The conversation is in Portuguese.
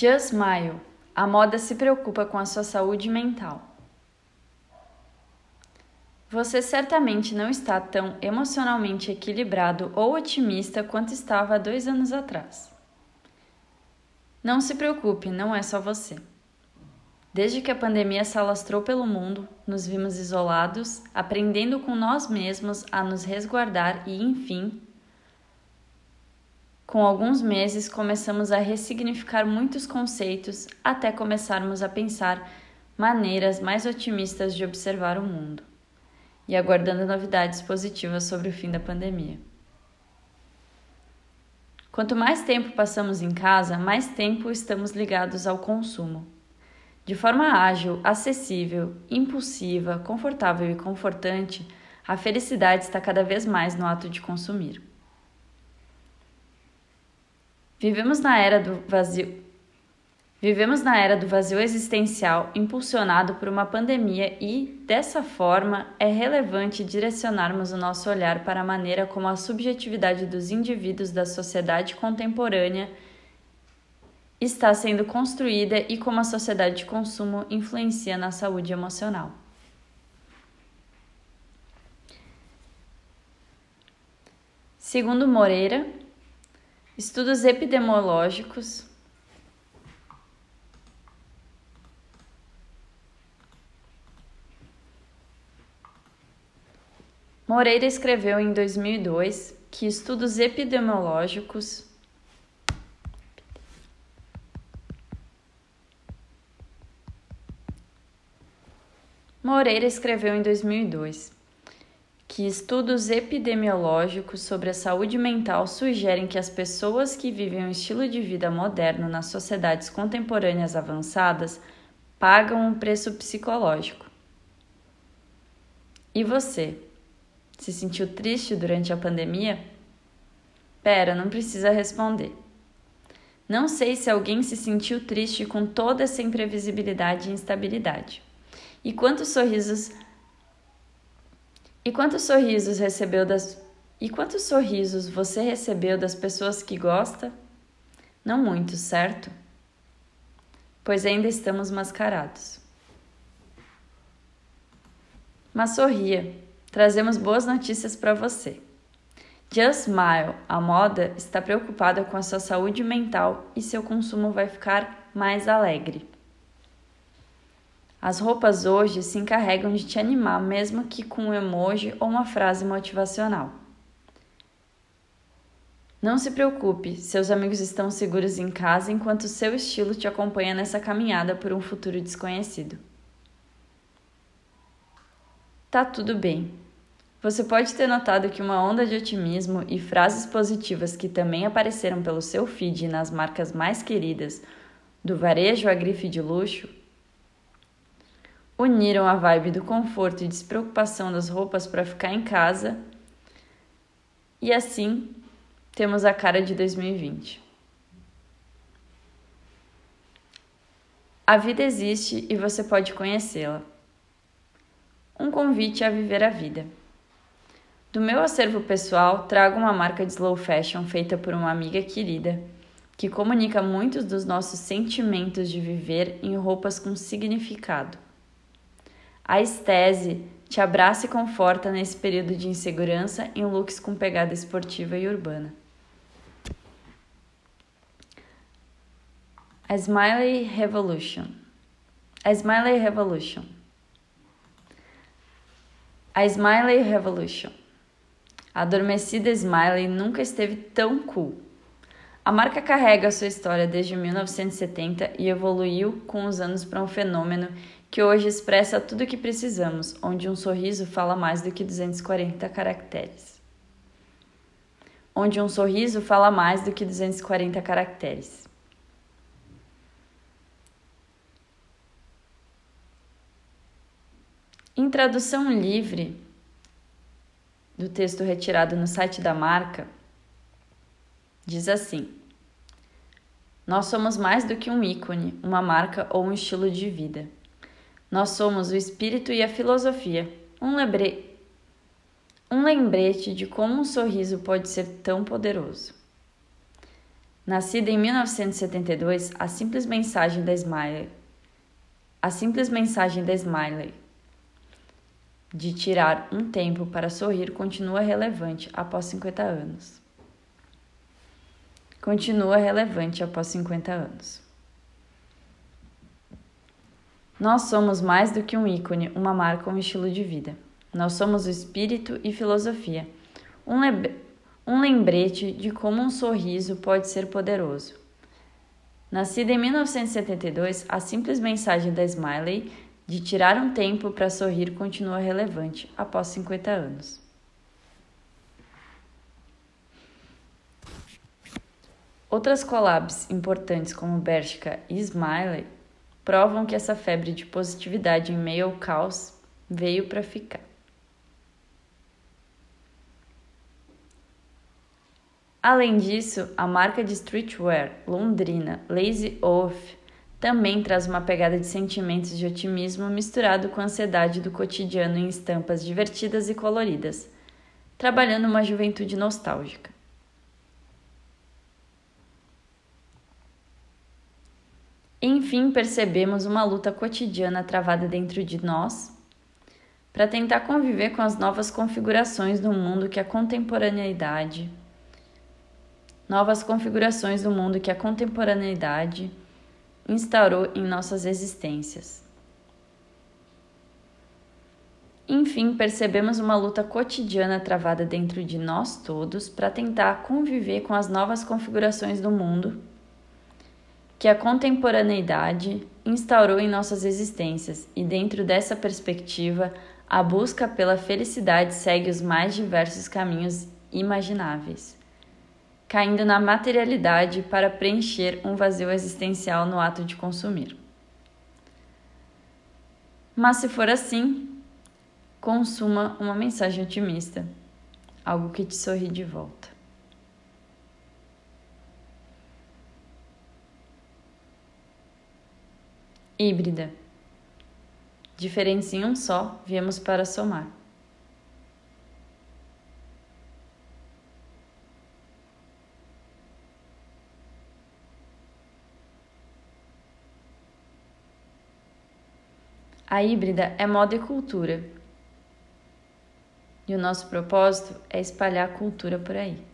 Just Smile. A moda se preocupa com a sua saúde mental. Você certamente não está tão emocionalmente equilibrado ou otimista quanto estava há dois anos atrás. Não se preocupe, não é só você. Desde que a pandemia se alastrou pelo mundo, nos vimos isolados, aprendendo com nós mesmos a nos resguardar e, enfim, com alguns meses, começamos a ressignificar muitos conceitos até começarmos a pensar maneiras mais otimistas de observar o mundo e aguardando novidades positivas sobre o fim da pandemia. Quanto mais tempo passamos em casa, mais tempo estamos ligados ao consumo. De forma ágil, acessível, impulsiva, confortável e confortante, a felicidade está cada vez mais no ato de consumir. Vivemos na era do vazio. Vivemos na era do vazio existencial impulsionado por uma pandemia e, dessa forma, é relevante direcionarmos o nosso olhar para a maneira como a subjetividade dos indivíduos da sociedade contemporânea está sendo construída e como a sociedade de consumo influencia na saúde emocional. Segundo Moreira, Estudos epidemiológicos. Moreira escreveu em 2002 que estudos epidemiológicos Moreira escreveu em 2002 que estudos epidemiológicos sobre a saúde mental sugerem que as pessoas que vivem um estilo de vida moderno nas sociedades contemporâneas avançadas pagam um preço psicológico. E você? Se sentiu triste durante a pandemia? Pera, não precisa responder. Não sei se alguém se sentiu triste com toda essa imprevisibilidade e instabilidade. E quantos sorrisos e quantos sorrisos recebeu das E quantos sorrisos você recebeu das pessoas que gosta? Não muitos, certo? Pois ainda estamos mascarados. Mas sorria. Trazemos boas notícias para você. Just Smile, a moda, está preocupada com a sua saúde mental e seu consumo vai ficar mais alegre. As roupas hoje se encarregam de te animar, mesmo que com um emoji ou uma frase motivacional. Não se preocupe, seus amigos estão seguros em casa enquanto seu estilo te acompanha nessa caminhada por um futuro desconhecido. Tá tudo bem. Você pode ter notado que uma onda de otimismo e frases positivas que também apareceram pelo seu feed nas marcas mais queridas, do varejo à grife de luxo, uniram a vibe do conforto e despreocupação das roupas para ficar em casa. E assim temos a cara de 2020. A vida existe e você pode conhecê-la. Um convite a viver a vida. Do meu acervo pessoal, trago uma marca de slow fashion feita por uma amiga querida, que comunica muitos dos nossos sentimentos de viver em roupas com significado. A estese te abraça e conforta nesse período de insegurança em looks com pegada esportiva e urbana. A Smiley Revolution. A Smiley Revolution. A Smiley Revolution. A adormecida Smiley nunca esteve tão cool. A marca carrega sua história desde 1970 e evoluiu com os anos para um fenômeno que hoje expressa tudo o que precisamos, onde um sorriso fala mais do que 240 caracteres. Onde um sorriso fala mais do que 240 caracteres. Em tradução livre do texto retirado no site da marca, diz assim: Nós somos mais do que um ícone, uma marca ou um estilo de vida. Nós somos o espírito e a filosofia, um, um lembrete de como um sorriso pode ser tão poderoso. Nascida em 1972, a simples mensagem da Smiley, a simples mensagem da Smiley de tirar um tempo para sorrir continua relevante após 50 anos. Continua relevante após 50 anos. Nós somos mais do que um ícone, uma marca ou um estilo de vida. Nós somos o espírito e filosofia, um, um lembrete de como um sorriso pode ser poderoso. Nascida em 1972, a simples mensagem da Smiley de tirar um tempo para sorrir continua relevante após 50 anos. Outras collabs importantes como Bershka e Smiley provam que essa febre de positividade em meio ao caos veio para ficar. Além disso, a marca de streetwear londrina Lazy Oaf também traz uma pegada de sentimentos de otimismo misturado com a ansiedade do cotidiano em estampas divertidas e coloridas, trabalhando uma juventude nostálgica. Enfim, percebemos uma luta cotidiana travada dentro de nós para tentar conviver com as novas configurações do mundo que a contemporaneidade novas configurações do mundo que a contemporaneidade instaurou em nossas existências. Enfim, percebemos uma luta cotidiana travada dentro de nós todos para tentar conviver com as novas configurações do mundo que a contemporaneidade instaurou em nossas existências, e dentro dessa perspectiva, a busca pela felicidade segue os mais diversos caminhos imagináveis caindo na materialidade para preencher um vazio existencial no ato de consumir. Mas se for assim, consuma uma mensagem otimista, algo que te sorri de volta. Híbrida. Diferentes em um só, viemos para somar. A híbrida é moda e cultura. E o nosso propósito é espalhar a cultura por aí.